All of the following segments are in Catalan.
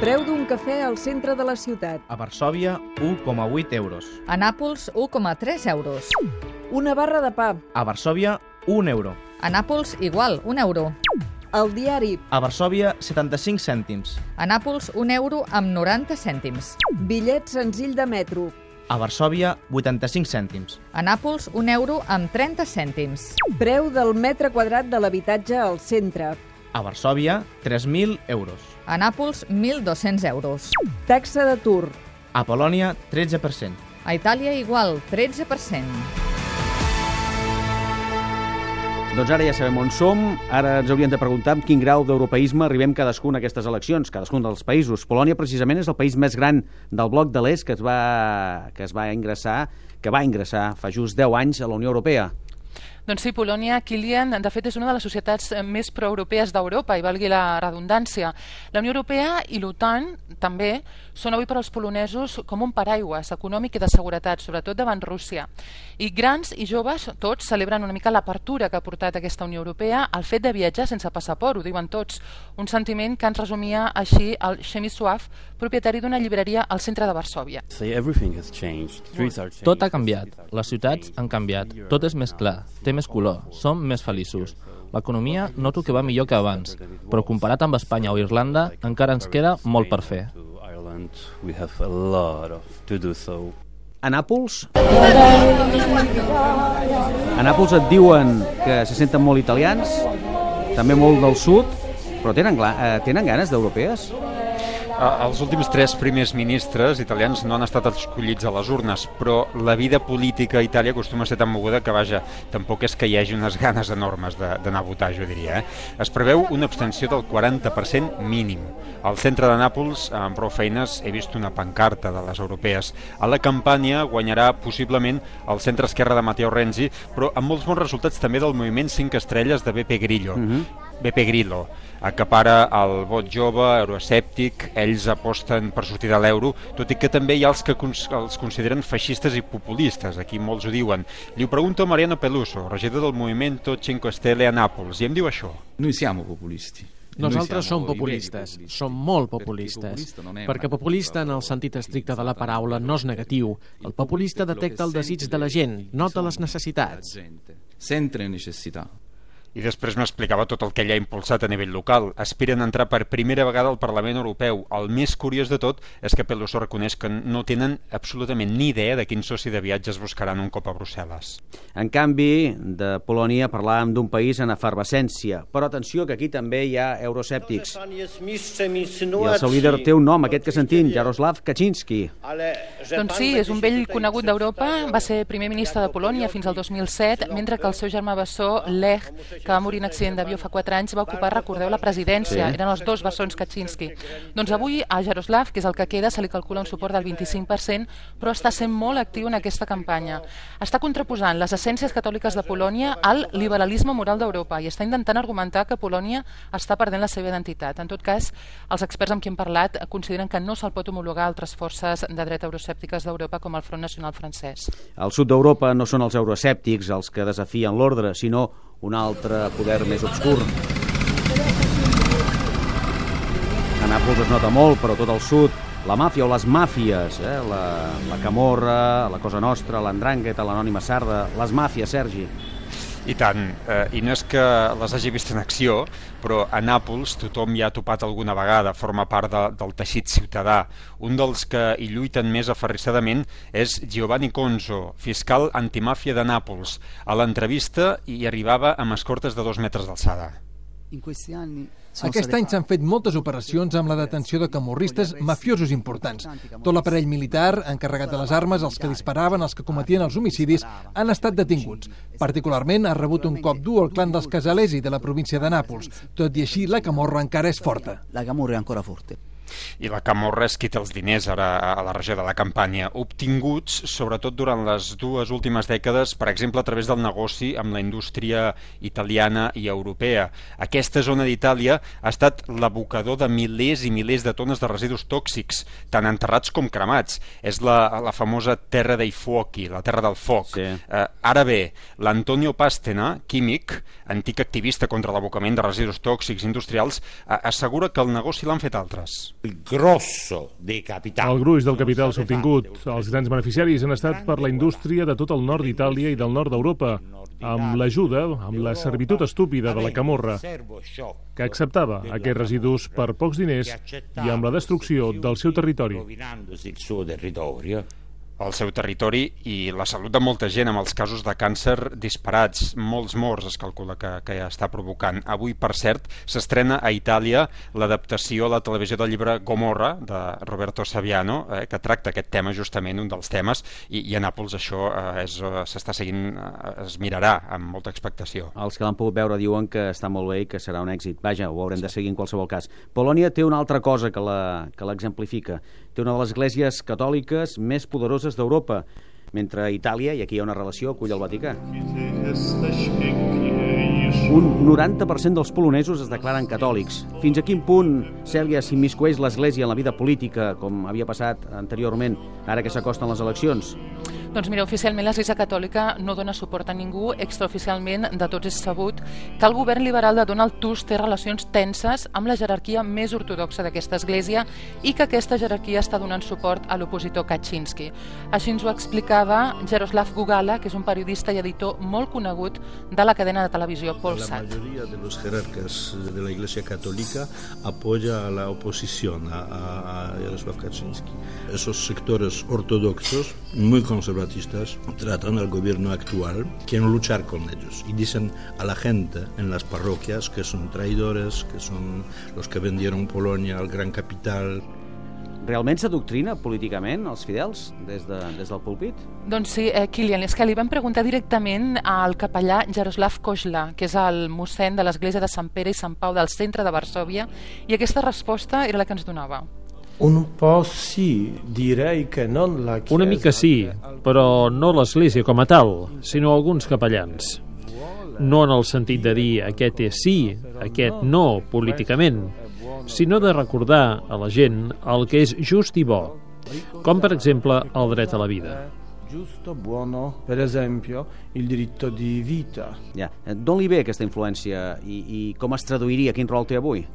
Preu d'un cafè al centre de la ciutat. A Varsòvia, 1,8 euros. A Nàpols, 1,3 euros. Una barra de pa. A Varsòvia, 1 euro. A Nàpols, igual, 1 euro. El diari. A Varsòvia, 75 cèntims. A Nàpols, 1 euro amb 90 cèntims. Bitllet senzill de metro. A Varsòvia, 85 cèntims. A Nàpols, 1 euro amb 30 cèntims. Preu del metre quadrat de l'habitatge al centre. A Varsòvia, 3.000 euros. A Nàpols, 1.200 euros. Taxa d'atur. A Polònia, 13%. A Itàlia, igual, 13%. Doncs ara ja sabem on som. Ara ens hauríem de preguntar amb quin grau d'europeisme arribem cadascun a aquestes eleccions, cadascun dels països. Polònia, precisament, és el país més gran del bloc de l'est que, es va, que es va ingressar que va ingressar fa just 10 anys a la Unió Europea. Doncs sí, Polònia, Kilian, de fet és una de les societats eh, més proeuropees d'Europa, i valgui la redundància. La Unió Europea i l'OTAN també són avui per als polonesos com un paraigües econòmic i de seguretat, sobretot davant Rússia. I grans i joves, tots celebren una mica l'apertura que ha portat aquesta Unió Europea al fet de viatjar sense passaport, ho diuen tots. Un sentiment que ens resumia així el Shemisław, propietari d'una llibreria al centre de Varsòvia. Tot ha canviat, les ciutats han canviat, tot és més clar, té més color, som més feliços. L'economia noto que va millor que abans, però comparat amb Espanya o Irlanda encara ens queda molt per fer. A Nàpols... A Nàpols et diuen que se senten molt italians, també molt del sud, però tenen, eh, tenen ganes d'europees? Els últims tres primers ministres italians no han estat escollits a les urnes, però la vida política a Itàlia acostuma a ser tan moguda que, vaja, tampoc és que hi hagi unes ganes enormes d'anar a votar, jo diria. Eh? Es preveu una abstenció del 40% mínim. Al centre de Nàpols, amb prou feines, he vist una pancarta de les europees. A la campanya guanyarà possiblement el centre esquerra de Matteo Renzi, però amb molts bons resultats també del moviment 5 estrelles de Beppe Grillo. Beppe Grillo acapara el vot jove, euroescèptic, ells aposten per sortir de l'euro, tot i que també hi ha els que cons els consideren feixistes i populistes, aquí molts ho diuen. Li ho pregunto a Mariano Peluso, regidor del Movimento 5 Stelle a Nàpols, i em diu això. Noi siamo populisti. Nosaltres som populistes, som molt populistes, perquè populista en el sentit estricte de la paraula no és negatiu. El populista detecta el desig de la gent, nota les necessitats. Sente le necessità. I després m'explicava tot el que ell ha impulsat a nivell local. Aspiren a entrar per primera vegada al Parlament Europeu. El més curiós de tot és que Peluso reconeix que no tenen absolutament ni idea de quin soci de viatges buscaran un cop a Brussel·les. En canvi, de Polònia parlàvem d'un país en efervescència. Però atenció, que aquí també hi ha euroscèptics. I el seu líder té un nom, aquest que sentim, Jaroslav Kaczynski. Doncs sí, és un vell conegut d'Europa, va ser primer ministre de Polònia fins al 2007, mentre que el seu germà bessó, Lech, que va morir en accident d'avió fa 4 anys, va ocupar, recordeu, la presidència. Sí. Eren els dos bessons Kaczynski. Doncs avui a Jaroslav, que és el que queda, se li calcula un suport del 25%, però està sent molt actiu en aquesta campanya. Està contraposant les essències catòliques de Polònia al liberalisme moral d'Europa i està intentant argumentar que Polònia està perdent la seva identitat. En tot cas, els experts amb qui hem parlat consideren que no se'l pot homologar a altres forces de dret euroscèptiques d'Europa com el Front Nacional francès. Al sud d'Europa no són els euroscèptics els que desafien l'ordre, sinó un altre poder més obscur. A Nàpols es nota molt, però tot el sud, la màfia o les màfies, eh? la, la Camorra, la Cosa Nostra, l'Andrangheta, l'Anònima Sarda, les màfies, Sergi. I tant, eh, i no és que les hagi vist en acció, però a Nàpols tothom hi ha topat alguna vegada, forma part de, del teixit ciutadà. Un dels que hi lluiten més aferrissadament és Giovanni Conzo, fiscal antimàfia de Nàpols. A l'entrevista hi arribava amb escortes de dos metres d'alçada. Aquest any s'han fet moltes operacions amb la detenció de camorristes mafiosos importants. Tot l'aparell militar, encarregat de les armes, els que disparaven, els que cometien els homicidis, han estat detinguts. Particularment ha rebut un cop dur el clan dels Casalesi de la província de Nàpols. Tot i així, la camorra encara és forta. La camorra è ancora forte. I la Camorra és qui té els diners ara a la regió de la campanya, obtinguts sobretot durant les dues últimes dècades, per exemple, a través del negoci amb la indústria italiana i europea. Aquesta zona d'Itàlia ha estat l'abocador de milers i milers de tones de residus tòxics, tant enterrats com cremats. És la, la famosa terra dei fuochi, la terra del foc. Sí. Eh, ara bé, l'Antonio Pastena, químic, antic activista contra l'abocament de residus tòxics industrials, eh, assegura que el negoci l'han fet altres. Grosso dei capitali. El gruix del capital s'ha obtingut. Els grans beneficiaris han estat per la indústria de tot el nord d'Itàlia i del nord d'Europa, amb l'ajuda, amb la servitud estúpida de la camorra, que acceptava aquests residus per pocs diners i amb la destrucció del seu territori el seu territori i la salut de molta gent amb els casos de càncer disparats, molts morts es calcula que, que ja està provocant. Avui, per cert, s'estrena a Itàlia l'adaptació a la televisió del llibre Gomorra de Roberto Saviano, eh, que tracta aquest tema justament, un dels temes, i, i a Nàpols això eh, s'està seguint, eh, es mirarà amb molta expectació. Els que l'han pogut veure diuen que està molt bé i que serà un èxit. Vaja, ho haurem de seguir en qualsevol cas. Polònia té una altra cosa que l'exemplifica. Té una de les esglésies catòliques més poderoses d'Europa, mentre Itàlia, i aquí hi ha una relació, acull el Vaticà. Un 90% dels polonesos es declaren catòlics. Fins a quin punt Cèlia s'immiscueix l'Església en la vida política, com havia passat anteriorment, ara que s'acosten les eleccions? Doncs mira, oficialment l'Església Catòlica no dona suport a ningú, extraoficialment de tots és sabut que el govern liberal de Donald Tusk té relacions tenses amb la jerarquia més ortodoxa d'aquesta església i que aquesta jerarquia està donant suport a l'opositor Kaczynski. Així ens ho explicava Jaroslav Gugala, que és un periodista i editor molt conegut de la cadena de televisió Polsat. La mayoría de los jerarcas de la Iglesia Católica apoya a la oposición a, a, a Jaroslav Kaczynski. Esos sectores ortodoxos, muy conservadores, separatistas tratan al gobierno actual, quieren luchar con ellos y dicen a la gente en las parroquias que son traidores, que son los que vendieron Polonia al gran capital. Realment s'adoctrina políticament els fidels des, de, des del púlpit? Doncs sí, eh, Kilian, és que li van preguntar directament al capellà Jaroslav Kozla, que és el mossèn de l'església de Sant Pere i Sant Pau del centre de Varsovia, i aquesta resposta era la que ens donava. Un po' sì, direi che non la Chiesa... Una mica sí, però no l'Església com a tal, sinó alguns capellans. No en el sentit de dir aquest és sí, aquest no, políticament, sinó de recordar a la gent el que és just i bo, com per exemple el dret a la vida. Giusto, buono, per esempio, il diritto di vita. Ja. D'on li ve aquesta influència i, i com es traduiria, quin rol té avui?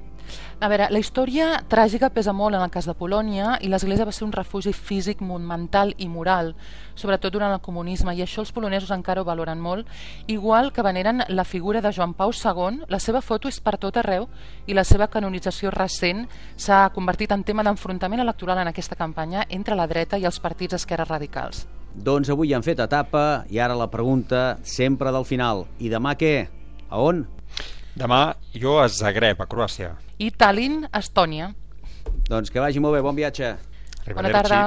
A veure, la història tràgica pesa molt en el cas de Polònia i l'Església va ser un refugi físic, mental i moral, sobretot durant el comunisme, i això els polonesos encara ho valoren molt, igual que veneren la figura de Joan Pau II, la seva foto és per tot arreu i la seva canonització recent s'ha convertit en tema d'enfrontament electoral en aquesta campanya entre la dreta i els partits esquerres radicals. Doncs avui han fet etapa i ara la pregunta sempre del final. I demà què? A on? Demà jo a Zagreb, a Croàcia. I Tallinn, Estònia. Doncs que vagi molt bé, bon viatge. Bona tarda.